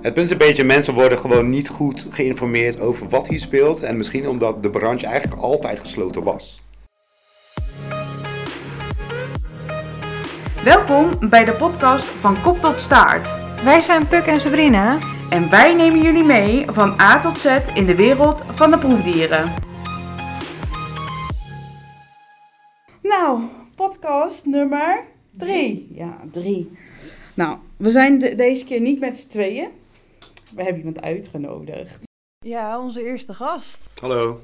Het punt is een beetje, mensen worden gewoon niet goed geïnformeerd over wat hier speelt. En misschien omdat de branche eigenlijk altijd gesloten was. Welkom bij de podcast van Kop tot Staart. Wij zijn Puk en Sabrina. En wij nemen jullie mee van A tot Z in de wereld van de proefdieren. Nou, podcast nummer drie. Ja, drie. Nou, we zijn de- deze keer niet met z'n tweeën. We hebben iemand uitgenodigd. Ja, onze eerste gast. Hallo.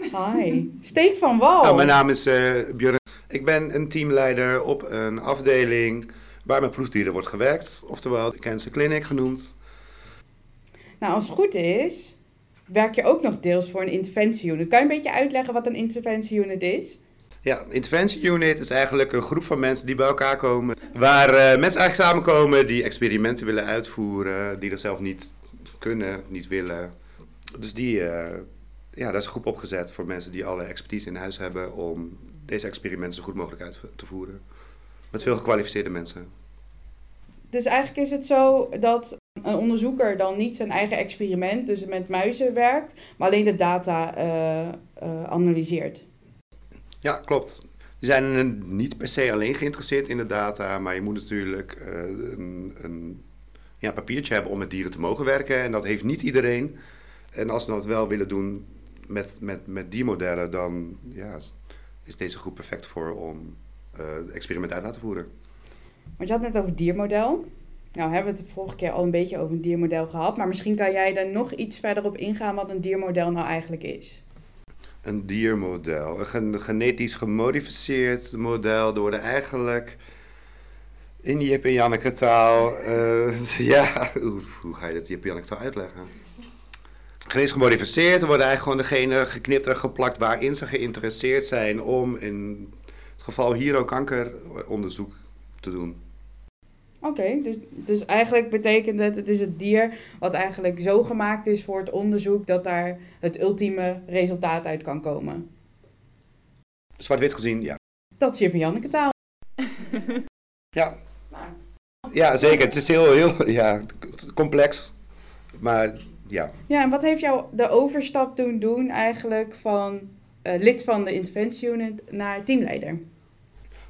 Hi. Steek van wal. Nou, mijn naam is eh Björn. Ik ben een teamleider op een afdeling waar met proefdieren wordt gewerkt. Oftewel de Cancer Clinic genoemd. Nou, als het goed is, werk je ook nog deels voor een interventieunit. Kan je een beetje uitleggen wat een interventieunit is? Ja, interventieunit is eigenlijk een groep van mensen die bij elkaar komen. Waar eh, mensen eigenlijk samenkomen die experimenten willen uitvoeren, die dat zelf niet kunnen, niet willen. Dus die, eh, ja, daar is een groep opgezet voor mensen die alle expertise in huis hebben om deze experimenten zo goed mogelijk uit te voeren. Met veel gekwalificeerde mensen. Dus eigenlijk is het zo dat een onderzoeker dan niet zijn eigen experiment, dus met muizen werkt, maar alleen de data eh, analyseert. Ja, klopt. Die zijn eh, niet per se alleen geïnteresseerd in de data, maar je moet natuurlijk eh, een, een ja, papiertje hebben om met dieren te mogen werken. En dat heeft niet iedereen. En als ze dat wel willen doen met, met, met diermodellen, dan ja, is deze groep perfect voor om eh experimenten uit te laten voeren. Want je had het net over diermodel. Nou hebben we het de vorige keer al een beetje over een diermodel gehad, maar misschien kan jij daar nog iets verder op ingaan wat een diermodel nou eigenlijk is. Een diermodel, een gen- genetisch gemodificeerd model door de eigenlijk in Jip en Janneke taal. eh, ja, hoe, ga je dat Jip Janneke taal uitleggen? Genetisch gemodificeerd, er worden eigenlijk gewoon degene geknipt en geplakt waarin ze geïnteresseerd zijn om in het geval hier ook kankeronderzoek te doen. Oké, dus, dus eigenlijk betekent het, het is het dier wat eigenlijk zo gemaakt is voor het onderzoek dat daar het ultieme resultaat uit kan komen. Zwart-wit gezien, ja. Dat is Jip en Janneke taal. Ja, ja zeker. Het is heel, heel ja, complex. Maar ja, Ja, en wat heeft jou de overstap doen doen eigenlijk van eh, lid van de interventieunit naar teamleider?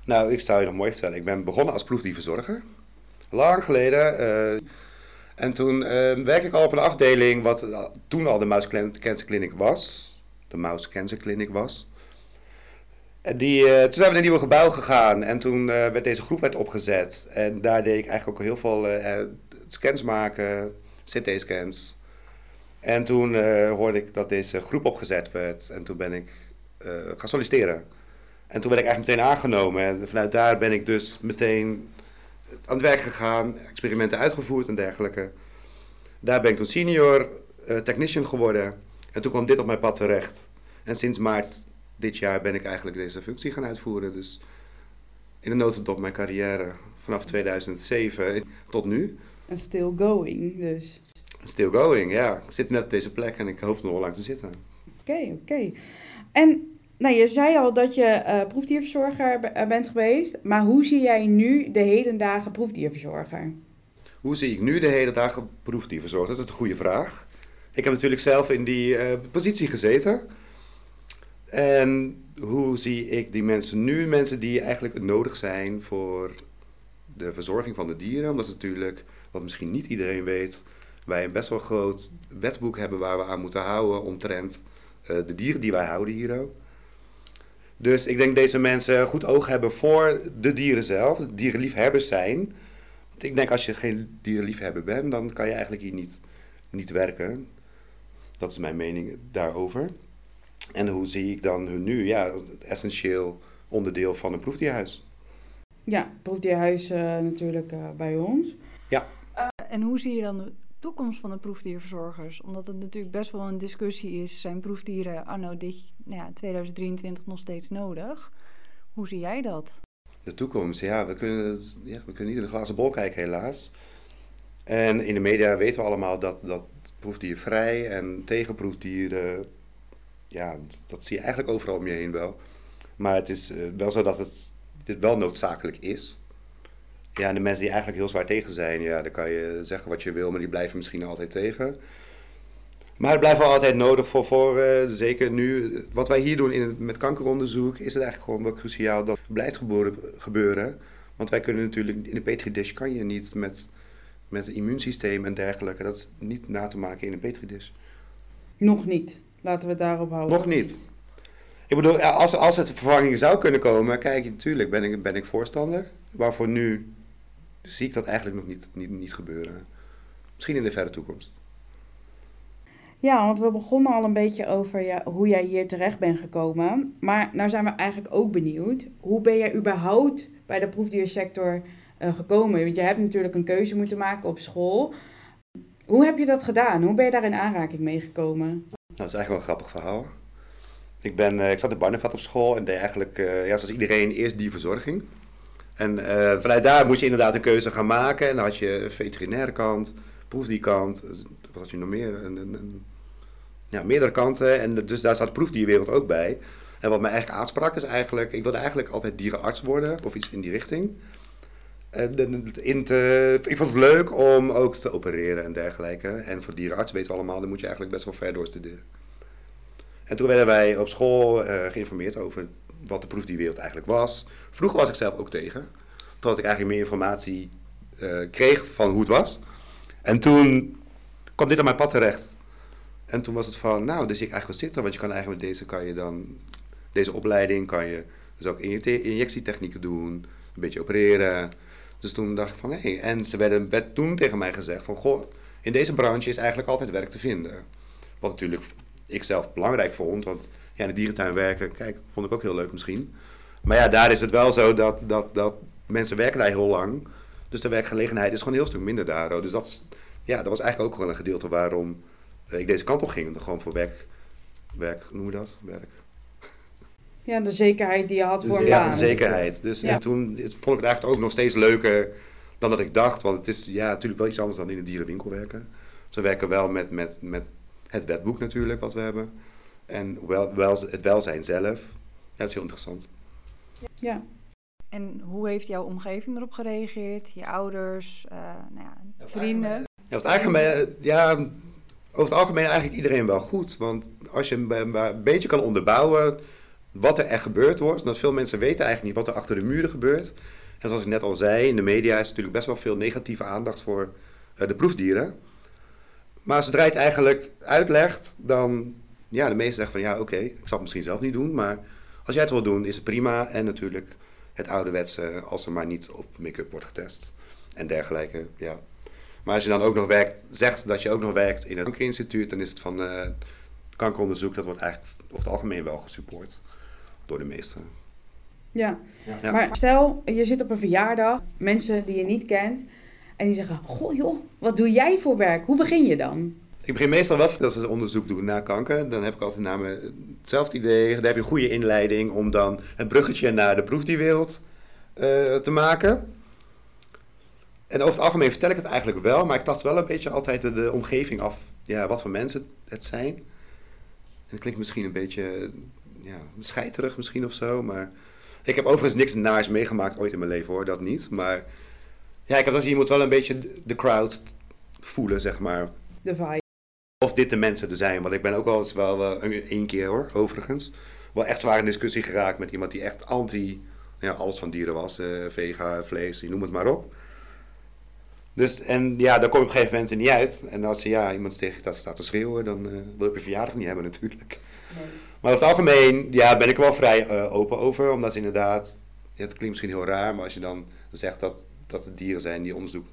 Nou, ik zou je nog mooi vertellen. Ik ben begonnen als proefdierverzorger. Lang geleden. eh, en toen eh, werkte ik al op een afdeling wat toen al de Mouse Cancer Clinic was. De Mouse Cancer Clinic was. En die, eh, toen zijn we in een nieuwe gebouw gegaan en toen werd deze groep werd opgezet. En daar deed ik eigenlijk ook heel veel scans maken, CT-scans. En toen eh, hoorde ik dat deze groep opgezet werd en toen ben ik eh, gaan solliciteren. En toen werd ik eigenlijk meteen aangenomen. En vanuit daar ben ik dus meteen aan het werk gegaan, experimenten uitgevoerd en dergelijke. Daar ben ik toen senior eh, technician geworden. En toen kwam dit op mijn pad terecht. En sinds maart dit jaar ben ik eigenlijk deze functie gaan uitvoeren. Dus in een notendop mijn carrière vanaf 2007 tot nu. En still going, dus. Still going, ja. Ik zit net op deze plek en ik hoop nog wel lang te zitten. Oké, oké. En nou, je zei al dat je eh, proefdierverzorger eh, bent geweest, maar hoe zie jij nu de hedendagen proefdierverzorger? Hoe zie ik nu de hele dagen proefdierverzorger? Dat is een goede vraag. Ik heb natuurlijk zelf in die eh, positie gezeten. En hoe zie ik die mensen nu? Mensen die eigenlijk nodig zijn voor de verzorging van de dieren. Omdat natuurlijk, wat misschien niet iedereen weet, wij een best wel groot wetboek hebben waar we aan moeten houden omtrent de dieren die wij houden hier ook. Dus ik denk deze mensen goed oog hebben voor de dieren zelf, dierenliefhebbers zijn. Want ik denk als je geen dierenliefhebber bent, dan kan je eigenlijk hier niet, niet werken. Dat is mijn mening daarover. En hoe zie ik dan hun nu? Ja, essentieel onderdeel van een proefdierhuis. Ja, proefdierhuis eh, natuurlijk eh, bij ons. En hoe zie je dan toekomst van de proefdierverzorgers? Omdat het natuurlijk best wel een discussie is. Zijn proefdieren anno dit, nou ja, 2023 nog steeds nodig? Hoe zie jij dat? De toekomst, ja we, kunnen, ja, we kunnen niet in de glazen bol kijken helaas. En in de media weten we allemaal dat, dat proefdiervrij en tegen proefdieren, ja, dat zie je eigenlijk overal om je heen wel. Maar het is eh, wel zo dat het dit wel noodzakelijk is. Ja, de mensen die eigenlijk heel zwaar tegen zijn, ja, dan kan je zeggen wat je wil, maar die blijven misschien altijd tegen. Maar het blijft wel altijd nodig voor, voor uh, zeker nu, wat wij hier doen in met kankeronderzoek, is het eigenlijk gewoon wel cruciaal dat het blijft gebeuren, gebeuren. Want wij kunnen natuurlijk, in de petri dish kan je niet met, met het immuunsysteem en dergelijke, dat is niet na te maken in een petri dish. Nog niet. Laten we het daarop houden. Nog niet. Ik bedoel, als, als het vervanging zou kunnen komen, kijk, natuurlijk ben ik, ben ik voorstander. Maar voor zie ik dat eigenlijk nog niet, niet, niet gebeuren. Misschien in de verre toekomst. Ja, want we begonnen al een beetje over ja, hoe jij hier terecht bent gekomen. Maar nou zijn we eigenlijk ook benieuwd. Hoe ben jij überhaupt bij de proefdiersector uh, gekomen? Want je hebt natuurlijk een keuze moeten maken op school. Hoe heb je dat gedaan? Hoe ben je daar in aanraking mee gekomen? Nou, dat is eigenlijk wel een grappig verhaal. Ik, ben, uh, ik zat in Barneveld op school en deed eigenlijk, uh, ja, zoals iedereen, eerst die verzorging. En uh, vanuit daar moest je inderdaad een keuze gaan maken. En dan had je veterinaire kant, proefdierkant, wat had je nog meer? Een, een, ja, meerdere kanten. En dus daar zat proefdierwereld ook bij. En wat mij eigenlijk aansprak is eigenlijk, ik wilde eigenlijk altijd dierenarts worden, of iets in die richting. En in te, ik vond het leuk om ook te opereren en dergelijke. En voor dierenarts weten we allemaal, dan moet je eigenlijk best wel ver doorstuderen. En toen werden wij op school uh, geïnformeerd over wat de proefdierwereld eigenlijk was. Vroeger was ik zelf ook tegen, totdat ik eigenlijk meer informatie uh, kreeg van hoe het was. En toen kwam dit aan mijn pad terecht. En toen was het van, nou, dus ik eigenlijk wel zitten, want je kan eigenlijk met deze kan je dan, deze opleiding kan je dus ook injectietechnieken doen, een beetje opereren. Dus toen dacht ik van, hé, hey. en ze werden, werd toen tegen mij gezegd van, goh, in deze branche is eigenlijk altijd werk te vinden. Wat natuurlijk ik zelf belangrijk vond, want ja, in de dierentuin werken, kijk, vond ik ook heel leuk misschien. Maar ja, daar is het wel zo dat, dat, dat mensen werken daar heel lang. Dus de werkgelegenheid is gewoon een heel stuk minder daar. Dus dat, ja, dat was eigenlijk ook wel een gedeelte waarom ik deze kant op ging. Gewoon voor werk, werk noemen we dat? Werk. Ja, de zekerheid die je had voor een ja, baan. de zekerheid. Dus en toen vond ik het eigenlijk ook nog steeds leuker dan dat ik dacht. Want het is ja, natuurlijk wel iets anders dan in een dierenwinkel werken. Ze werken wel met, met, met het wetboek natuurlijk, wat we hebben. En wel, wel, het welzijn zelf. Ja, dat is heel interessant. Ja. En hoe heeft jouw omgeving erop gereageerd? Je ouders, uh, nou ja, vrienden? Ja, over, het algemeen, ja, over het algemeen eigenlijk iedereen wel goed. Want als je een, beetje kan onderbouwen wat er echt gebeurd wordt. Dat veel mensen weten eigenlijk niet wat er achter de muren gebeurt. En zoals ik net al zei, in de media is natuurlijk best wel veel negatieve aandacht voor uh, de proefdieren. Maar zodra je het eigenlijk uitlegt, dan ja, de meesten zeggen van ja, oké, ik zal het misschien zelf niet doen, maar als jij het wil doen, is het prima. En natuurlijk het ouderwetse, als er maar niet op make-up wordt getest en dergelijke, ja. Maar als je dan ook nog werkt, zegt dat je ook nog werkt in het kankerinstituut, dan is het van uh, kankeronderzoek, dat wordt eigenlijk over het algemeen wel gesupport door de meesten. Ja. ja. maar stel, je zit op een verjaardag, mensen die je niet kent, en die zeggen, goh joh, wat doe jij voor werk? Hoe begin je dan? Ik begin meestal wel als ze onderzoek doen naar kanker. Dan heb ik altijd naar hetzelfde idee. Dan heb je een goede inleiding om dan het bruggetje naar de proefdierwereld uh, te maken. En over het algemeen vertel ik het eigenlijk wel, maar ik tast wel een beetje altijd de, de omgeving af. Ja, wat voor mensen het zijn. En dat klinkt misschien een beetje ja, scheiterig misschien of zo, maar... Ik heb overigens niks naars meegemaakt ooit in mijn leven hoor, dat niet. Maar ja, ik heb dat je moet wel een beetje de crowd voelen, zeg maar. De vibe. Of dit de mensen er zijn. Want ik ben ook wel eens wel uh, één keer hoor, overigens. Wel echt zwaar in discussie geraakt met iemand die echt anti ja, alles van dieren was. Uh, vega, vlees, je noem het maar op. Dus, en ja, daar kom je op een gegeven moment niet uit. En als ja, iemand tegen dat staat te schreeuwen, dan uh, wil je je verjaardag niet hebben natuurlijk. Nee. Maar over het algemeen ja, ben ik er wel vrij uh, open over. Omdat inderdaad, ja, het klinkt misschien heel raar, maar als je dan zegt dat, dat het dieren zijn die onderzoek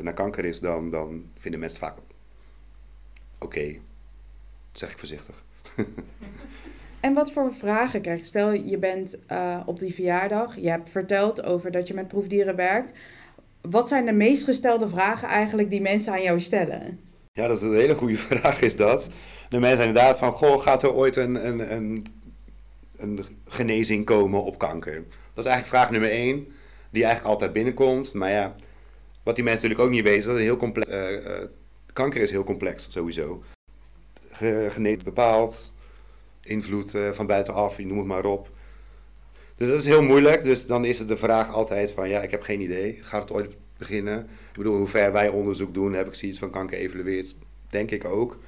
naar kanker is, dan, dan vinden mensen vaak oké. Okay. zeg ik voorzichtig. en wat voor vragen krijg je? Stel, je bent uh, op die verjaardag, je hebt verteld over dat je met proefdieren werkt. Wat zijn de meest gestelde vragen eigenlijk die mensen aan jou stellen? Ja, dat is een hele goede vraag is dat. De mensen zijn inderdaad van, goh, gaat er ooit een, een, een, een genezing komen op kanker? Dat is eigenlijk vraag nummer één, die eigenlijk altijd binnenkomt. Maar ja, wat die mensen natuurlijk ook niet weten, dat het heel complex uh, uh, kanker is heel complex sowieso. Geneed bepaald, invloed uh, van buitenaf, je noem het maar op. Dus dat is heel moeilijk. Dus dan is het de vraag altijd van, ja, ik heb geen idee. Gaat het ooit beginnen? Ik bedoel, hoe ver wij onderzoek doen, heb ik zoiets van kanker evalueerd? Denk ik ook.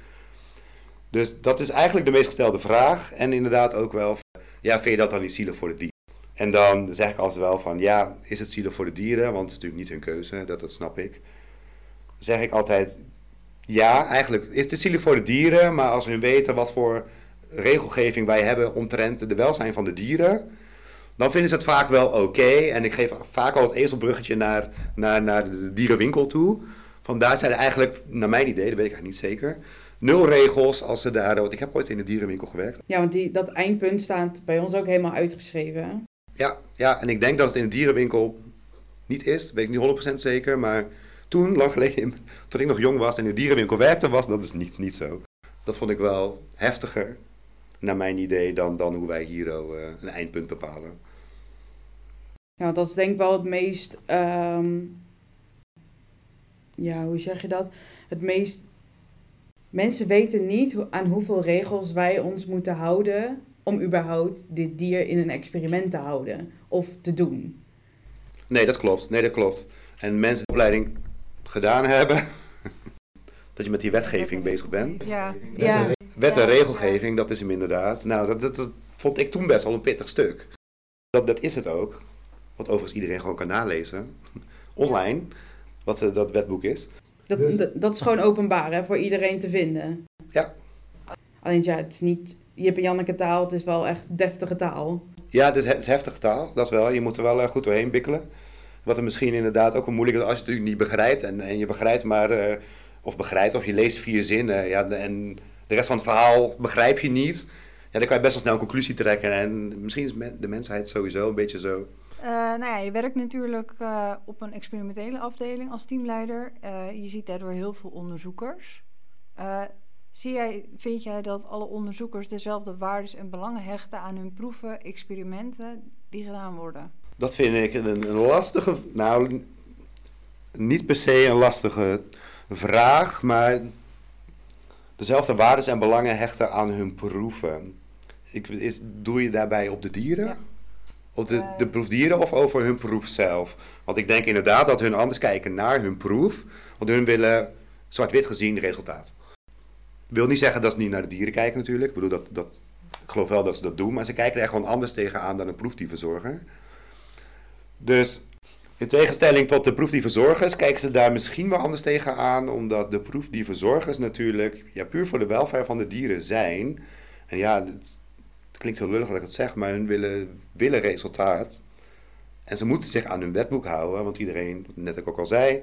Dus dat is eigenlijk de meest gestelde vraag. En inderdaad ook wel, ja, vind je dat dan niet zielig voor de dieren? En dan zeg ik altijd wel van, ja, is het zielig voor de dieren? Want het is natuurlijk niet hun keuze, dat, dat snap ik. Zeg ik altijd, ja, eigenlijk is het zielig voor de dieren. Maar als hun weten wat voor regelgeving wij hebben omtrent de welzijn van de dieren dan vinden ze het vaak wel oké. En ik geef vaak al het ezelbruggetje naar, naar, naar de dierenwinkel toe. Vandaar zijn er eigenlijk, naar mijn idee, dat weet ik eigenlijk niet zeker, nul regels als ze daar... Want ik heb ooit in de dierenwinkel gewerkt. Ja, want die, dat eindpunt staat bij ons ook helemaal uitgeschreven. Ja, ja, en ik denk dat het in de dierenwinkel niet is. weet ik niet 100% zeker. Maar toen, lang geleden, toen ik nog jong was en in de dierenwinkel werkte, was dat dus niet, niet zo. Dat vond ik wel heftiger, naar mijn idee, dan, dan hoe wij hier uh, een eindpunt bepalen. Ja, dat is denk ik wel het meest. Ehm, ja, hoe zeg je dat? Het meest. Mensen weten niet aan hoeveel regels wij ons moeten houden om überhaupt dit dier in een experiment te houden of te doen. Nee, dat klopt. Nee, dat klopt. En mensen opleiding gedaan hebben, dat je met die wetgeving bezig bent. Ja. ja. Wet en regelgeving, dat is hem inderdaad. Nou, dat, dat, dat, vond ik toen best wel een pittig stuk. Dat, dat is het ook. Wat overigens iedereen gewoon kan nalezen. Online. Wat uh, dat wetboek is. Dat, dus... dat, is gewoon openbaar hè, voor iedereen te vinden. Ja. Alleen ja, het is niet Jip en Janneke taal. Het is wel echt deftige taal. Ja, het is, het is heftige taal. Dat wel. Je moet er wel uh, goed doorheen bikkelen. Wat er misschien inderdaad ook wel moeilijk is als je het natuurlijk niet begrijpt. En, en je begrijpt maar... Uh, of begrijpt of je leest vier zinnen. Ja, en de rest van het verhaal begrijp je niet. Ja, dan kan je best wel snel een conclusie trekken. En misschien is de mensheid sowieso een beetje zo. Uh, nou ja, je werkt natuurlijk uh, op een experimentele afdeling als teamleider. Je ziet daardoor heel veel onderzoekers. zie jij, vind jij dat alle onderzoekers dezelfde waardes en belangen hechten aan hun proeven, experimenten die gedaan worden? Dat vind ik een, een lastige, nou niet per se een lastige vraag, maar dezelfde waardes en belangen hechten aan hun proeven. Ik, is, doe je daarbij op de dieren? Ja. Of de, de proefdieren of over hun proef zelf? Want ik denk inderdaad dat hun anders kijken naar hun proef. Want hun willen zwart-wit gezien resultaat. Ik wil niet zeggen dat ze niet naar de dieren kijken natuurlijk. Ik bedoel, dat, dat, ik geloof wel dat ze dat doen. Maar ze kijken er echt gewoon anders tegenaan dan een proefdieverzorger. Dus in tegenstelling tot de proefdieverzorgers kijken ze daar misschien wel anders tegenaan. Omdat de proefdieverzorgers natuurlijk ja, puur voor de welvaart van de dieren zijn. En ja, het, klinkt heel lullig dat ik het zeg, maar hun willen, willen resultaat. En ze moeten zich aan hun wetboek houden, want iedereen, net ook al zei,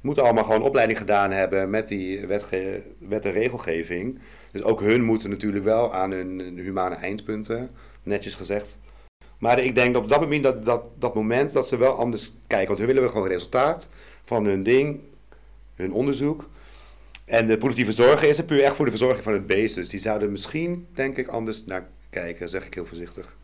moeten allemaal gewoon opleiding gedaan hebben met die wetge, wet en regelgeving. Dus ook hun moeten natuurlijk wel aan hun, humane eindpunten, netjes gezegd. Maar ik denk dat op dat moment, dat, dat, dat moment dat ze wel anders kijken. Want hun willen gewoon resultaat van hun ding, hun onderzoek. En de positieve zorgen is er puur echt voor de verzorging van het beest. Dus die zouden misschien, denk ik, anders naar kijken, zeg ik heel voorzichtig.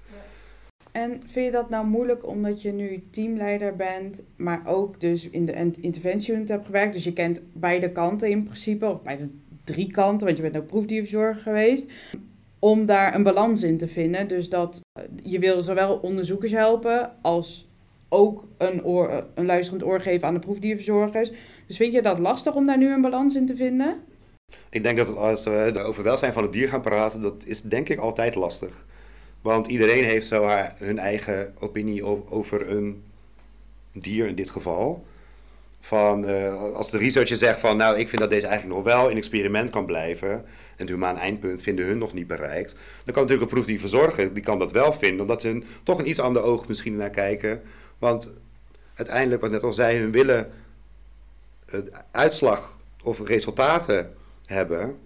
En vind je dat nou moeilijk omdat je nu teamleider bent, maar ook dus in de interventieunit hebt gewerkt? Dus je kent beide kanten in principe, of beide drie kanten, want je bent ook proefdierverzorger geweest. Om daar een balans in te vinden. Dus dat eh, je wil zowel onderzoekers helpen als ook een, oor, een luisterend oor geven aan de proefdierverzorgers. Dus vind je dat lastig om daar nu een balans in te vinden? Ik denk dat als we over welzijn van het dier gaan praten, dat is denk ik altijd lastig. Want iedereen heeft zo haar, hun eigen opinie over een dier in dit geval. Van, uh, als de researcher zegt van, nou, ik vind dat deze eigenlijk nog wel in experiment kan blijven. En het humaan eindpunt vinden hun nog niet bereikt. Dan kan natuurlijk een proef die verzorgen, die kan dat wel vinden. Omdat ze een, toch een iets ander oog misschien naar kijken. Want uiteindelijk, wat net al zei, hun willen uitslag of resultaten hebben.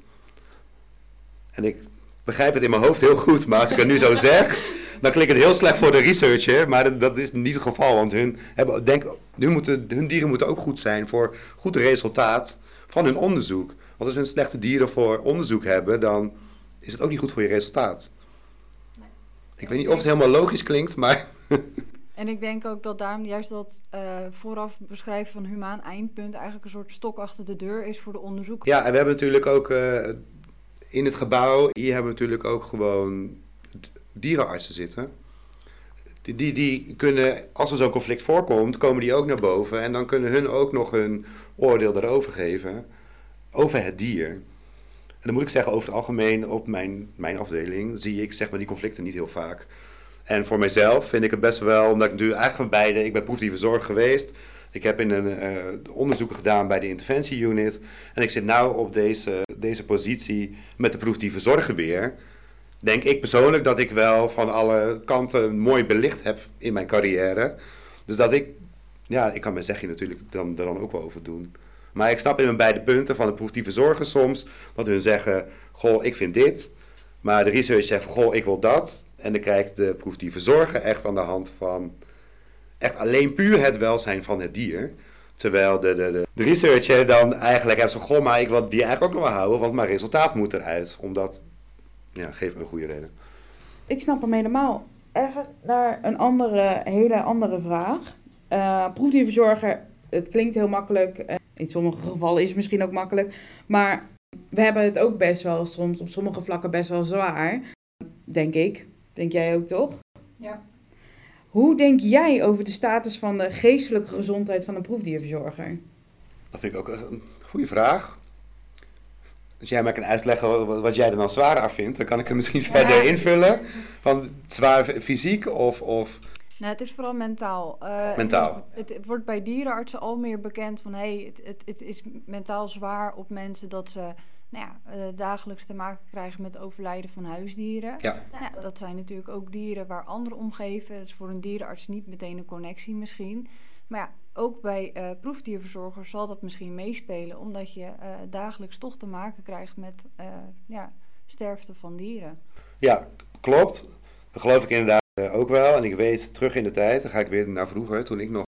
En ik begrijp het in mijn hoofd heel goed, maar als ik het nu zo zeg, dan klinkt het heel slecht voor de researcher. Maar dat, is niet het geval, want hun, hebben, denk, hun, moeten, hun dieren moeten ook goed zijn voor goed resultaat van hun onderzoek. Want als hun slechte dieren voor onderzoek hebben, dan is het ook niet goed voor je resultaat. Nee. Ik weet niet of het helemaal logisch klinkt, maar. En ik denk ook dat daarom juist dat uh, vooraf beschrijven van humaan eindpunt eigenlijk een soort stok achter de deur is voor de onderzoek. Ja, en we hebben natuurlijk ook uh, in het gebouw, hier hebben we natuurlijk ook gewoon dierenartsen zitten. Die, die, kunnen, als er zo'n conflict voorkomt, komen die ook naar boven. En dan kunnen hun ook nog hun oordeel daarover geven. Over het dier. En dan moet ik zeggen, over het algemeen op mijn, mijn afdeling zie ik zeg maar, die conflicten niet heel vaak. En voor mijzelf vind ik het best wel, omdat ik natuurlijk eigenlijk van beide, ik ben proefdieverzorg geweest. Ik heb in een uh, onderzoeken gedaan bij de interventieunit. En ik zit nu op deze, deze positie met de proefdieverzorger weer. Denk ik persoonlijk dat ik wel van alle kanten mooi belicht heb in mijn carrière. Dus dat ik, ja, ik kan mijn zegje natuurlijk dan, er dan ook wel over doen. Maar ik snap in mijn beide punten van de proefdieverzorger soms dat hun zeggen: Goh, ik vind dit. Maar de research zegt: Goh, ik wil dat. En dan kijkt de proefdieverzorger echt aan de hand van echt alleen puur het welzijn van het dier. Terwijl de, de, de, de researcher dan eigenlijk heeft zo, goh, maar ik wil die eigenlijk ook nog wel houden, want mijn resultaat moet eruit. Omdat, ja, geef me een goede reden. Ik snap hem helemaal. Even naar een andere, hele andere vraag. Uh, proefdierverzorger, het klinkt heel makkelijk. Uh, in sommige gevallen is het misschien ook makkelijk. Maar we hebben het ook best wel soms op sommige vlakken best wel zwaar. Denk ik. Denk jij ook toch? Ja. Hoe denk jij over de status van de geestelijke gezondheid van een proefdierverzorger? Dat vind ik ook een goede vraag. Als jij mij kan uitleggen wat jij er dan zwaar aan vindt, dan kan ik hem misschien ja. verder invullen. Van zwaar fysiek of, of... Nou, het is vooral mentaal. Uh, mentaal. Het, het, wordt bij dierenartsen al meer bekend van... hé, hey, het, het, het is mentaal zwaar op mensen dat ze nou ja, uh, dagelijks te maken krijgen met overlijden van huisdieren. Ja. Nou dat zijn natuurlijk ook dieren waar anderen omgeven. Dat is voor een dierenarts niet meteen een connectie misschien. Maar ja, ook bij uh, proefdierverzorgers zal dat misschien meespelen, omdat je uh, dagelijks toch te maken krijgt met ja, sterfte van dieren. Ja, klopt. Dat geloof ik inderdaad ook wel. En ik weet terug in de tijd, dan ga ik weer naar vroeger, toen ik nog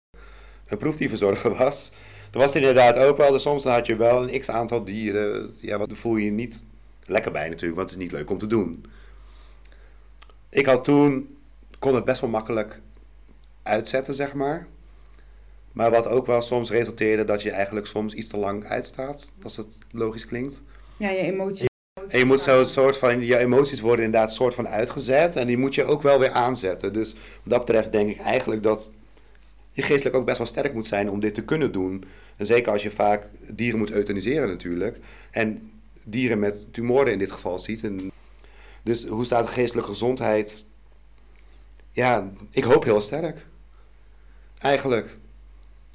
een proefdierverzorger was. Er was inderdaad ook wel, dus soms had je wel een x aantal dieren. Ja, wat voel je je niet lekker bij natuurlijk, want het is niet leuk om te doen. Ik had toen, kon het best wel makkelijk uitzetten, zeg maar. Maar wat ook wel soms resulteerde dat je eigenlijk soms iets te lang uitstaat, als het logisch klinkt. Ja, je emoties. En je moet zo een soort van, je emoties worden inderdaad soort van uitgezet en die moet je ook wel weer aanzetten. Dus wat dat betreft denk ik eigenlijk dat je geestelijk ook best wel sterk moet zijn om dit te kunnen doen. En zeker als je vaak dieren moet euthaniseren natuurlijk. En dieren met tumoren in dit geval ziet. En dus hoe staat de geestelijke gezondheid? Ja, ik hoop heel sterk. Eigenlijk.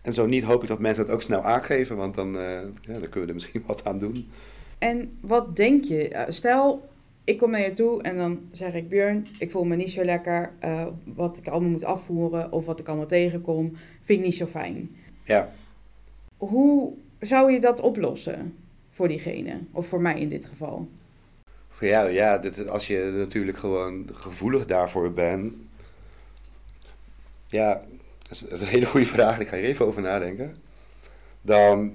En zo niet hoop ik dat mensen het ook snel aangeven, want dan, uh, ja, dan kunnen we er misschien wat aan doen. En wat denk je? Stel, ik kom naar je toe en dan zeg ik: Björn, ik voel me niet zo lekker. Uh, wat ik allemaal moet afvoeren of wat ik allemaal tegenkom, vind ik niet zo fijn. Ja. Hoe zou je dat oplossen voor diegene? Of voor mij in dit geval? Voor jou, ja. Dit, als je natuurlijk gewoon gevoelig daarvoor bent. Ja, dat is, een hele goede vraag. Ik ga hier even over nadenken. Dan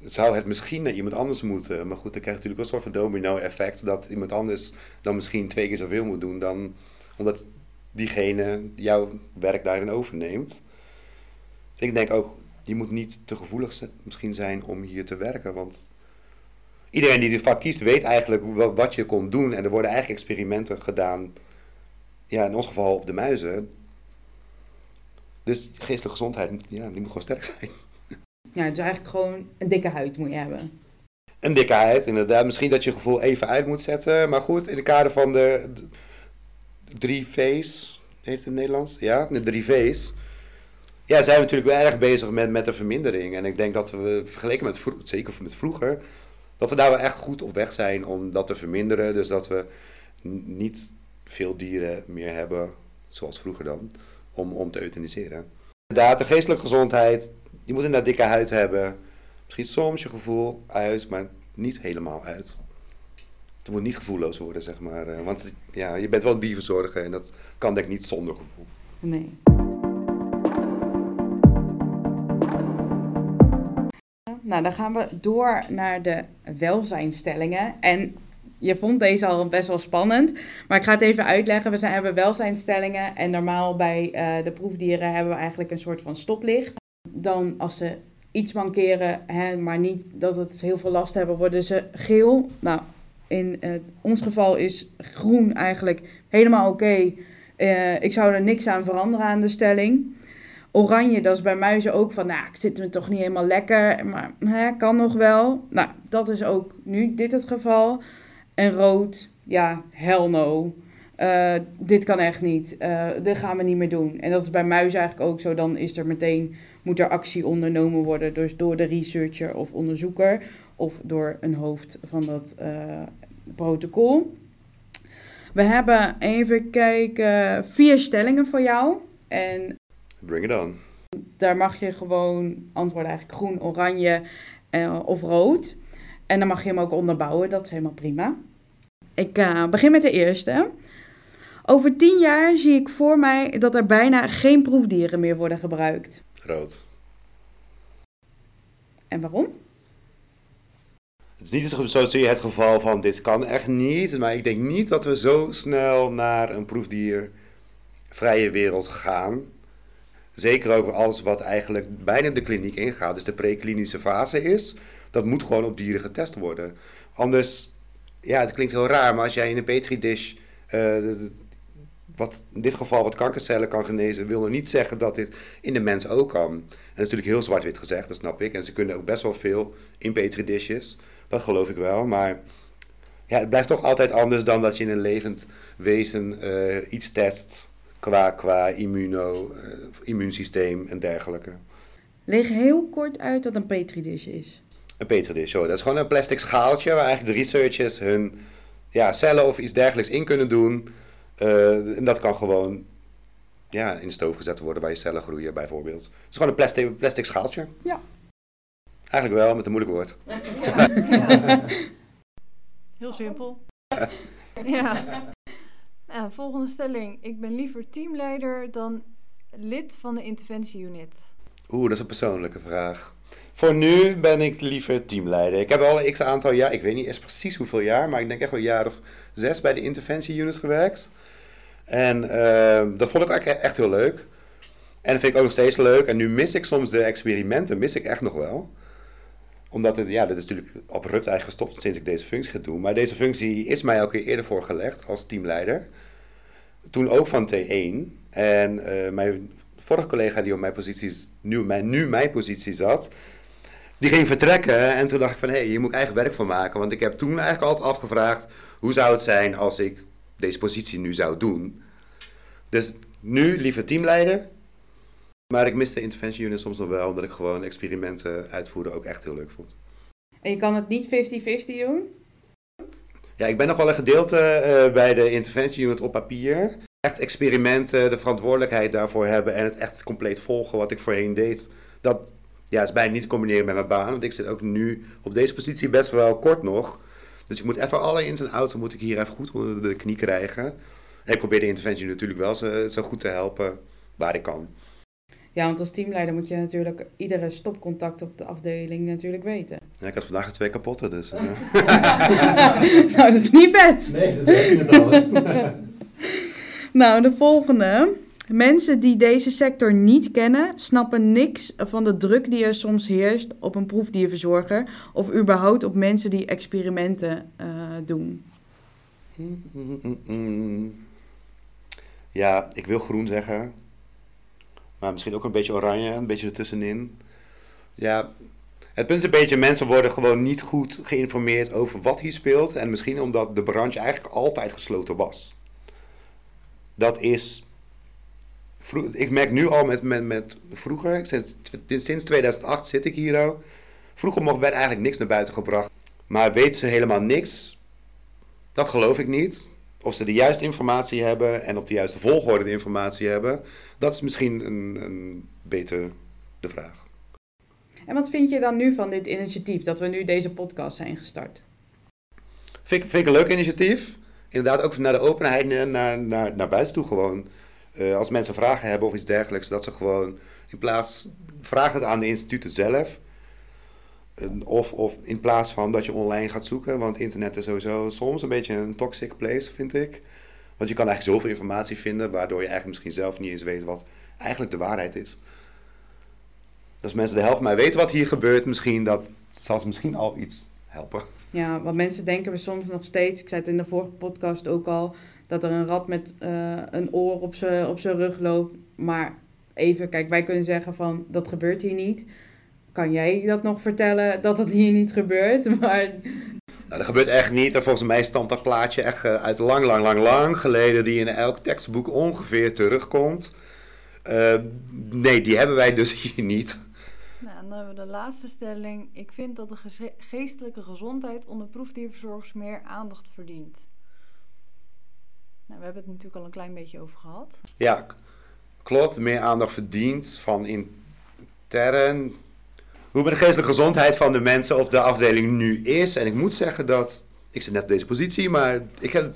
zou het misschien naar iemand anders moeten. Maar goed, dan krijg je natuurlijk een soort van domino-effect dat iemand anders dan misschien twee keer zoveel moet doen dan omdat diegene jouw werk daarin overneemt. Ik denk ook, je moet niet te gevoelig misschien zijn om hier te werken, want iedereen die dit vak kiest weet eigenlijk wat je komt doen en er worden eigenlijk experimenten gedaan, ja, in ons geval op de muizen. Dus geestelijke gezondheid, ja, die moet gewoon sterk zijn. Ja, dus eigenlijk gewoon een dikke huid moet je hebben. Een dikke huid, inderdaad. Misschien dat je gevoel even uit moet zetten. Maar goed, in de kader van de, drie V's, heet het in het Nederlands? Ja, de drie V's. Ja, zijn we natuurlijk wel erg bezig met, met de vermindering. En ik denk dat we, vergeleken met vroeger, zeker met vroeger, dat we daar wel echt goed op weg zijn om dat te verminderen. Dus dat we niet veel dieren meer hebben, zoals vroeger dan, om, om te euthaniseren. Inderdaad, de geestelijke gezondheid, je moet inderdaad dikke huid hebben. Misschien soms je gevoel uit, maar niet helemaal uit. Het moet niet gevoelloos worden, zeg maar. Eh, want ja, je bent wel een dierverzorger en dat kan denk ik niet zonder gevoel. Nee. Nou, dan gaan we door naar de welzijnstellingen. En je vond deze al best wel spannend, maar ik ga het even uitleggen. We zijn, hebben welzijnstellingen en normaal bij uh, de proefdieren hebben we eigenlijk een soort van stoplicht dan als ze iets mankeren, hè, maar niet dat het heel veel last hebben, worden ze geel. Nou, in uh, ons geval is groen eigenlijk helemaal oké. Eh, ik zou er niks aan veranderen aan de stelling. Oranje, dat is bij muizen ook van, nou, ik zit me toch niet helemaal lekker, maar hè, kan nog wel. Nou, dat is ook nu dit het geval. En rood, ja, hell no. Eh, dit kan echt niet. Eh, dit gaan we niet meer doen. En dat is bij muizen eigenlijk ook zo. Dan is er meteen, moet er actie ondernomen worden. Dus door de researcher of onderzoeker. Of door een hoofd van dat eh, protocol. We hebben even kijken, vier stellingen voor jou. En Bring it on. daar mag je gewoon antwoorden eigenlijk groen, oranje of rood. En dan mag je hem ook onderbouwen, dat is helemaal prima. Ik eh, begin met de eerste. Over tien jaar zie ik voor mij dat er bijna geen proefdieren meer worden gebruikt. Rood. En waarom? Het is niet het- zozeer het geval van dit kan echt niet, maar ik denk niet dat we zo snel naar een proefdiervrije wereld gaan. Zeker ook alles wat eigenlijk bijna de kliniek ingaat, dus de preklinische fase is, dat moet gewoon op dieren getest worden. Anders, ja, het klinkt heel raar, maar als jij in een petri dish, eh, wat in dit geval wat kankercellen kan genezen, wil nog niet zeggen dat dit in de mens ook kan. En dat is natuurlijk heel zwart-wit gezegd, dat snap ik. En ze kunnen ook best wel veel in petri dishes. Dat geloof ik wel, maar ja, het blijft toch altijd anders dan dat je in een levend wezen eh, iets test qua, qua immuno, eh, immuunsysteem en dergelijke. Leg heel kort uit wat een petri dish is. Een petri dish, zo. dat is gewoon een plastic schaaltje waar eigenlijk de researchers hun ja, cellen of iets dergelijks in kunnen doen. Eh, en dat kan gewoon ja, in de stoof gezet worden waar je cellen groeien bijvoorbeeld. Het is gewoon een plastic, plastic schaaltje. Ja. Eigenlijk wel, met een moeilijk woord. Heel simpel. ja. Nou, volgende stelling. Ik ben liever teamleider dan lid van de interventieunit. Oeh, dat is een persoonlijke vraag. Voor nu ben ik liever teamleider. Ik heb al een x aantal jaar, ik weet niet eens precies hoeveel jaar, maar ik denk echt wel een jaar of zes bij de interventieunit gewerkt. En eh, dat vond ik eigenlijk echt heel leuk. En dat vind ik ook nog steeds leuk. En nu mis ik soms de experimenten, mis ik echt nog wel. Omdat het, ja, dat is natuurlijk abrupt eigenlijk gestopt sinds ik deze functie ga doen. Maar deze functie is mij ook keer eerder voorgelegd als teamleider. Toen ook van T1. En eh, mijn vorige collega die op mijn positie, nu, mijn, nu mijn positie zat, die ging vertrekken. En toen dacht ik van, hé, hey, hier moet ik eigen werk van maken. Want ik heb toen eigenlijk altijd afgevraagd, hoe zou het zijn als ik deze positie nu zou doen? Dus nu liever teamleider. Maar ik mis de interventieunit soms nog wel, omdat ik gewoon experimenten uitvoeren ook echt heel leuk vond. En je kan het niet 50-50 doen? Ja, ik ben nog wel een gedeelte eh, bij de interventieunit op papier. Echt experimenten, de verantwoordelijkheid daarvoor hebben en het echt compleet volgen wat ik voorheen deed. Dat ja, is bijna niet te combineren met mijn baan, want ik zit ook nu op deze positie best wel kort nog. Dus ik moet even alle ins en outs moet ik hier even goed onder de knie krijgen. En ik probeer de interventie natuurlijk wel zo, zo goed te helpen waar ik kan. Ja, want als teamleider moet je natuurlijk iedere stopcontact op de afdeling natuurlijk weten. Ja, ik had vandaag er twee kapotte, dus... eh. nou, dat is niet best. Nee, dat weet je het al. Nou, de volgende. Mensen die deze sector niet kennen, snappen niks van de druk die er soms heerst op een proefdierverzorger of überhaupt op mensen die experimenten eh, doen. Ja, ik wil groen zeggen. Maar misschien ook een beetje oranje, een beetje ertussenin. Ja, het punt is een beetje, mensen worden gewoon niet goed geïnformeerd over wat hier speelt. En misschien omdat de branche eigenlijk altijd gesloten was. Dat is... Ik merk nu al met, met, met vroeger, sinds, sinds 2008 zit ik hier al. Vroeger mocht, werd eigenlijk niks naar buiten gebracht. Maar weten ze helemaal niks? Dat geloof ik niet. Of ze de juiste informatie hebben en op de juiste volgorde de informatie hebben, dat is misschien een, een beter de vraag. En wat vind je dan nu van dit initiatief, dat we nu deze podcast zijn gestart? Vind, ik- vind ik een leuk initiatief. Inderdaad, ook naar de openheid naar, naar, naar, naar buiten toe gewoon. Eh, als mensen vragen hebben of iets dergelijks, dat ze gewoon in plaats, vraag het aan de instituten zelf. Of, of in plaats van dat je online gaat zoeken, want internet is sowieso soms een beetje een toxic place, vind ik. Want je kan eigenlijk zoveel informatie vinden, waardoor je eigenlijk misschien zelf niet eens weet wat eigenlijk de waarheid is. Als mensen de helft maar weten wat hier gebeurt, misschien, dat zal ze misschien al iets helpen. Ja, want mensen denken we soms nog steeds, ik zei het in de vorige podcast ook al, dat er een rat met eh, een oor op zijn op zijn rug loopt. Maar even, kijk, wij kunnen zeggen van dat gebeurt hier niet. Kan jij dat nog vertellen dat dat hier niet gebeurt? Maar Nou, dat gebeurt echt niet. En volgens mij stamt dat plaatje echt eh, uit lang, lang, lang, lang geleden, die in elk tekstboek ongeveer terugkomt. Eh, nee, die hebben wij dus hier niet. Nou, en dan hebben we de laatste stelling. Ik vind dat de geestelijke gezondheid onder proefdierverzorgers meer aandacht verdient. Nou, we hebben het natuurlijk al een klein beetje over gehad. Ja, klopt. Meer aandacht verdient van intern. Hoe de geestelijke gezondheid van de mensen op de afdeling nu is. En ik moet zeggen dat. Ik zit net op deze positie, maar ik, heb,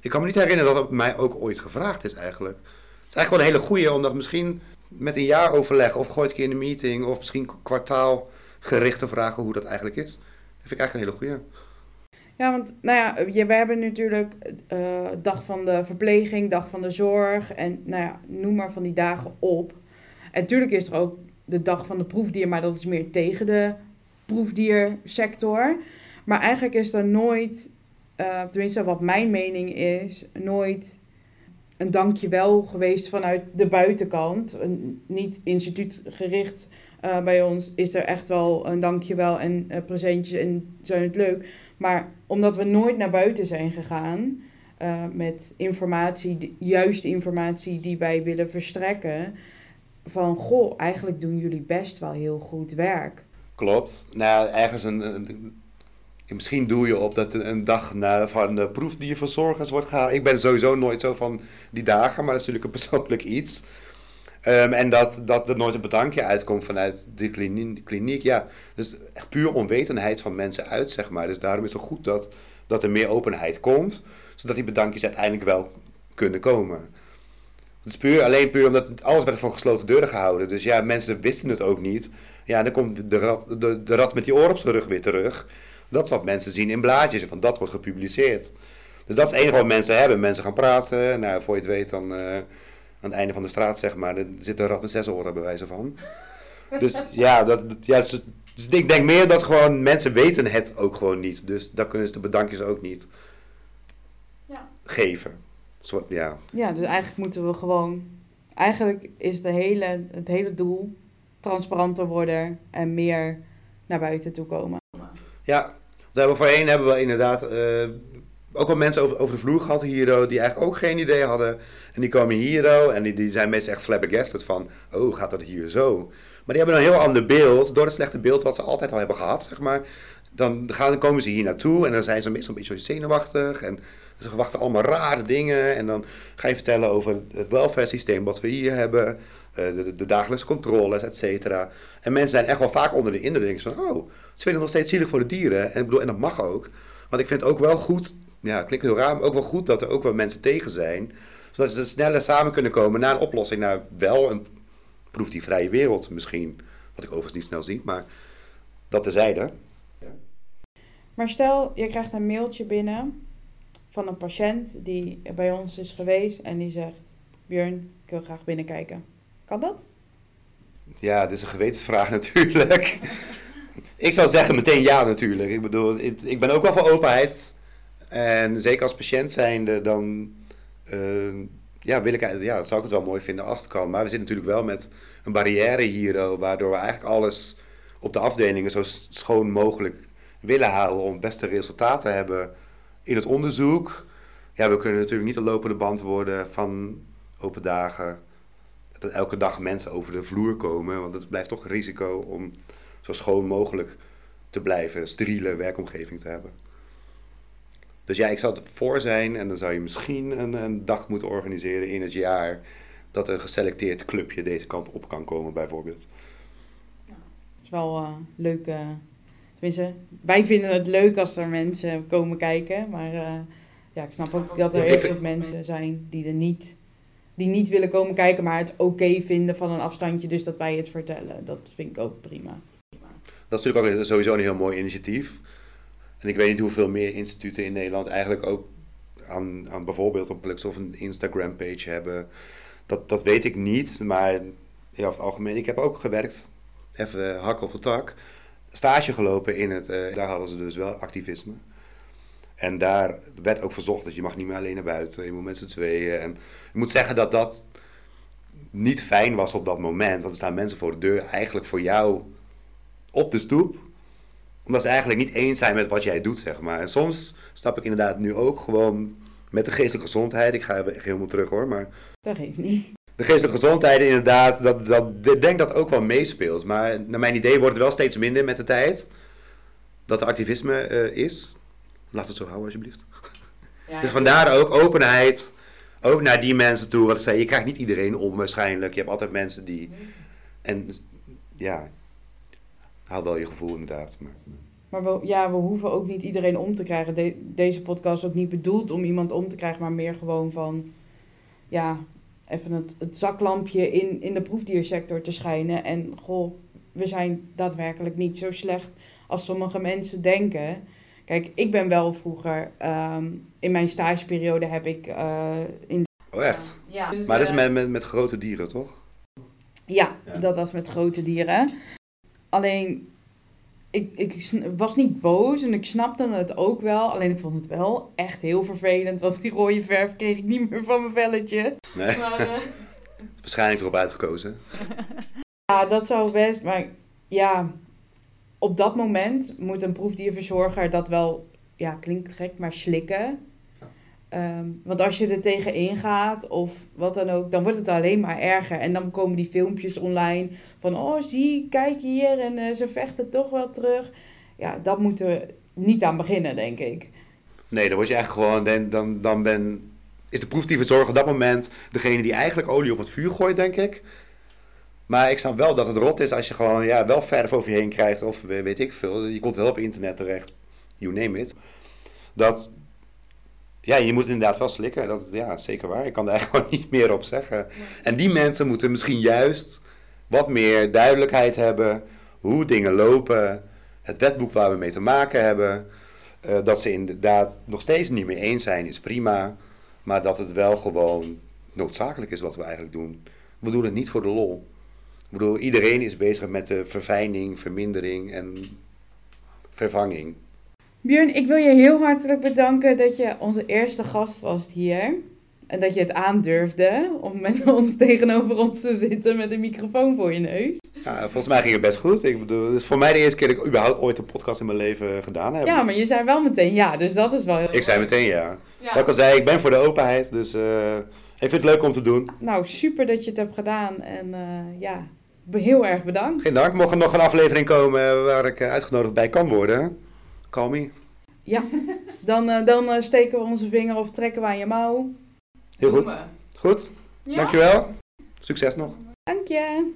ik kan me niet herinneren dat het mij ook ooit gevraagd is eigenlijk. Het is eigenlijk wel een hele goeie, omdat misschien met een jaaroverleg of gooit een keer in een meeting of misschien kwartaalgericht te vragen hoe dat eigenlijk is. Dat vind ik eigenlijk een hele goeie. Ja, want nou ja, we hebben natuurlijk eh, dag van de verpleging, dag van de zorg en nou ja, noem maar van die dagen op. En natuurlijk is er ook de dag van de proefdier, maar dat is meer tegen de proefdiersector. Maar eigenlijk is er nooit, eh, tenminste wat mijn mening is, nooit een dankjewel geweest vanuit de buitenkant. Een, niet instituutgericht eh, bij ons is er echt wel een dankjewel en presentjes en zijn het leuk. Maar omdat we nooit naar buiten zijn gegaan eh, met informatie, de juiste informatie die wij willen verstrekken. Van goh, eigenlijk doen jullie best wel heel goed werk. Klopt. Nou, ergens een, misschien doe je op dat een, een dag na, van de proefdierverzorgers wordt gehaald. Ik ben sowieso nooit zo van die dagen, maar dat is natuurlijk een persoonlijk iets. Ehm, en dat, dat er nooit een bedankje uitkomt vanuit de kliniek. Ja, dus echt puur onwetendheid van mensen uit, zeg maar. Dus daarom is het goed dat, dat er meer openheid komt, zodat die bedankjes uiteindelijk wel kunnen komen. Het is puur, alleen puur omdat alles werd voor gesloten deuren gehouden. Dus ja, mensen wisten het ook niet. Ja, dan komt de rat, de, de rat met die oor op zijn rug weer terug. Dat is wat mensen zien in blaadjes, van dat wordt gepubliceerd. Dus dat is het enige wat mensen hebben. Mensen gaan praten, nou, voor je het weet dan eh, aan het einde van de straat, zeg maar, er zit een rat met zes oren bij wijze van. Dus ja, dat, dat- ja dus, dus ik denk meer dat gewoon mensen weten het ook gewoon niet. Dus dan kunnen ze de bedankjes ook niet Ja. geven. Soort, ja, Ja, dus eigenlijk moeten we gewoon. Eigenlijk is de hele, het hele doel transparanter worden en meer naar buiten toe komen. Ja, we hebben voorheen hebben we inderdaad eh, ook wel mensen over, over de vloer gehad hier die eigenlijk ook geen idee hadden. En die komen hier en die, zijn meestal echt flabbergasted van, oh gaat dat hier zo? Maar die hebben een heel ander beeld, door het slechte beeld wat ze altijd al hebben gehad, zeg maar. Dan, gaan, dan komen ze hier naartoe en dan zijn ze meestal een beetje zenuwachtig en ze verwachten allemaal rare dingen. En dan ga je vertellen over het welfare systeem wat we hier hebben, eh, de, de, dagelijkse controles, et cetera. En mensen zijn echt wel vaak onder de indruk van, oh, ze vinden het nog steeds zielig voor de dieren. En, ik bedoel, en dat mag ook. Want ik vind het ook wel goed, ja, het klinkt heel raar, maar ook wel goed dat er ook wel mensen tegen zijn. Zodat ze sneller samen kunnen komen naar een oplossing, naar wel een proef die vrije wereld misschien. Wat ik overigens niet snel zie, maar dat terzijde. Maar stel, je krijgt een mailtje binnen van een patiënt die bij ons is geweest en die zegt: Björn, ik wil graag binnenkijken. Kan dat? Ja, dit is een gewetensvraag natuurlijk. ik zou zeggen meteen ja natuurlijk. Ik bedoel, ik, ik ben ook wel voor openheid. En zeker als patiënt zijnde, dan eh, ja, wil ik, ja, zou ik het wel mooi vinden als het kan. Maar we zitten natuurlijk wel met een barrière hier, oh, waardoor we eigenlijk alles op de afdelingen zo schoon mogelijk willen houden om het beste resultaat te hebben in het onderzoek. Ja, we kunnen natuurlijk niet een lopende band worden van open dagen dat elke dag mensen over de vloer komen. Want het blijft toch een risico om zo schoon mogelijk te blijven, steriele werkomgeving te hebben. Dus ja, ik zou het voor zijn en dan zou je misschien een, een dag moeten organiseren in het jaar dat een geselecteerd clubje deze kant op kan komen, bijvoorbeeld. Dat is wel eh, leuk. eh, tenminste, wij vinden het leuk als er mensen komen kijken. Maar eh, ja, ik snap ook dat er Ja, heel veel mensen zijn die er niet, die niet willen komen kijken, maar het oké vinden van een afstandje. Dus dat wij het vertellen. Dat vind ik ook prima. Dat is natuurlijk ook sowieso een heel mooi initiatief. En ik weet niet hoeveel meer instituten in Nederland eigenlijk ook aan, aan bijvoorbeeld op Plux of een Instagram page hebben. Dat, dat weet ik niet, maar over het algemeen. Ik heb ook gewerkt, even hak op de tak, stage gelopen in het, eh, daar hadden ze dus wel activisme. En daar werd ook verzocht dat je mag niet meer alleen naar buiten. Je moet met z'n tweeën. En ik moet zeggen dat dat niet fijn was op dat moment. Want er staan mensen voor de deur eigenlijk voor jou op de stoep. Omdat ze eigenlijk niet eens zijn met wat jij doet, zeg maar. En soms stap ik inderdaad nu ook gewoon met de geestelijke gezondheid. Ik ga even helemaal terug hoor, maar Dat geeft niet. de geestelijke gezondheid inderdaad, dat, dat, ik denk dat ook wel meespeelt. Maar naar mijn idee wordt het wel steeds minder met de tijd. Dat er activisme eh, is. Laat het zo houden alsjeblieft. Ja, Dus vandaar ook openheid. Ook naar die mensen toe. Wat ik zei, je krijgt niet iedereen om waarschijnlijk. Je hebt altijd mensen die... En ja, haal wel je gevoel inderdaad. Maar, Maar we, ja, we hoeven ook niet iedereen om te krijgen. De- deze podcast is ook niet bedoeld om iemand om te krijgen, maar meer gewoon van, ja, even het, het zaklampje in, in de proefdiersector te schijnen. En goh, we zijn daadwerkelijk niet zo slecht als sommige mensen denken. Kijk, ik ben wel vroeger, ehm, in mijn stageperiode heb ik eh, in... oh echt? Ja, dus, Maar dat is met, met, met grote dieren, toch? Ja, Ja. dat was met grote dieren. Alleen, ik, ik was niet boos en ik snapte het ook wel. Alleen ik vond het wel echt heel vervelend, want die rode verf kreeg ik niet meer van mijn velletje. Nee, Maar, eh, waarschijnlijk erop uitgekozen. ja, dat zou best, maar ja, op dat moment moet een proefdierverzorger dat wel, ja, klinkt gek, maar slikken. Ehm, want als je er tegenin gaat of wat dan ook, dan wordt het alleen maar erger. En dan komen die filmpjes online van, oh zie, kijk hier en eh, ze vechten toch wel terug. Ja, dat moeten we niet aan beginnen, denk ik. Nee, dan word je eigenlijk gewoon, dan, dan, ben, is de proefdieverzorger op dat moment degene die eigenlijk olie op het vuur gooit, denk ik. Maar ik snap wel dat het rot is als je gewoon ja, wel verf over je heen krijgt of we- weet ik veel. Je komt wel op internet terecht, you name it. Dat, ja, je moet inderdaad wel slikken. Dat, ja, zeker waar. Ik kan daar gewoon niet meer op zeggen. En die mensen moeten misschien juist wat meer duidelijkheid hebben hoe dingen lopen, het wetboek waar we mee te maken hebben. Eh, dat ze inderdaad nog steeds niet meer eens zijn, is prima. Maar dat het wel gewoon noodzakelijk is wat we eigenlijk doen. We doen het niet voor de lol. Ik bedoel, iedereen is bezig met de verfijning, vermindering en vervanging. Björn, ik wil je heel hartelijk bedanken dat je onze eerste gast was hier. En dat je het aandurfde om met ons tegenover ons te zitten met een microfoon voor je neus. Ja, volgens mij ging het best goed. Ik bedoel, het is voor mij de eerste keer dat ik überhaupt ooit een podcast in mijn leven gedaan heb. Ja, maar je zei wel meteen ja, dus dat is wel heel Ik zei meteen ja. Ja. Wat ik al zei, ik ben voor de openheid, dus eh, ik vind het leuk om te doen. Nou, super dat je het hebt gedaan. En eh, ja, be- heel erg bedankt. Geen dank. Mocht er nog een aflevering komen waar ik eh, uitgenodigd bij kan worden, call me. Ja, dan, eh, dan eh, steken we onze vinger of trekken we aan je mouw. Heel goed. Goed, Ja. dankjewel. Succes nog. Dank je.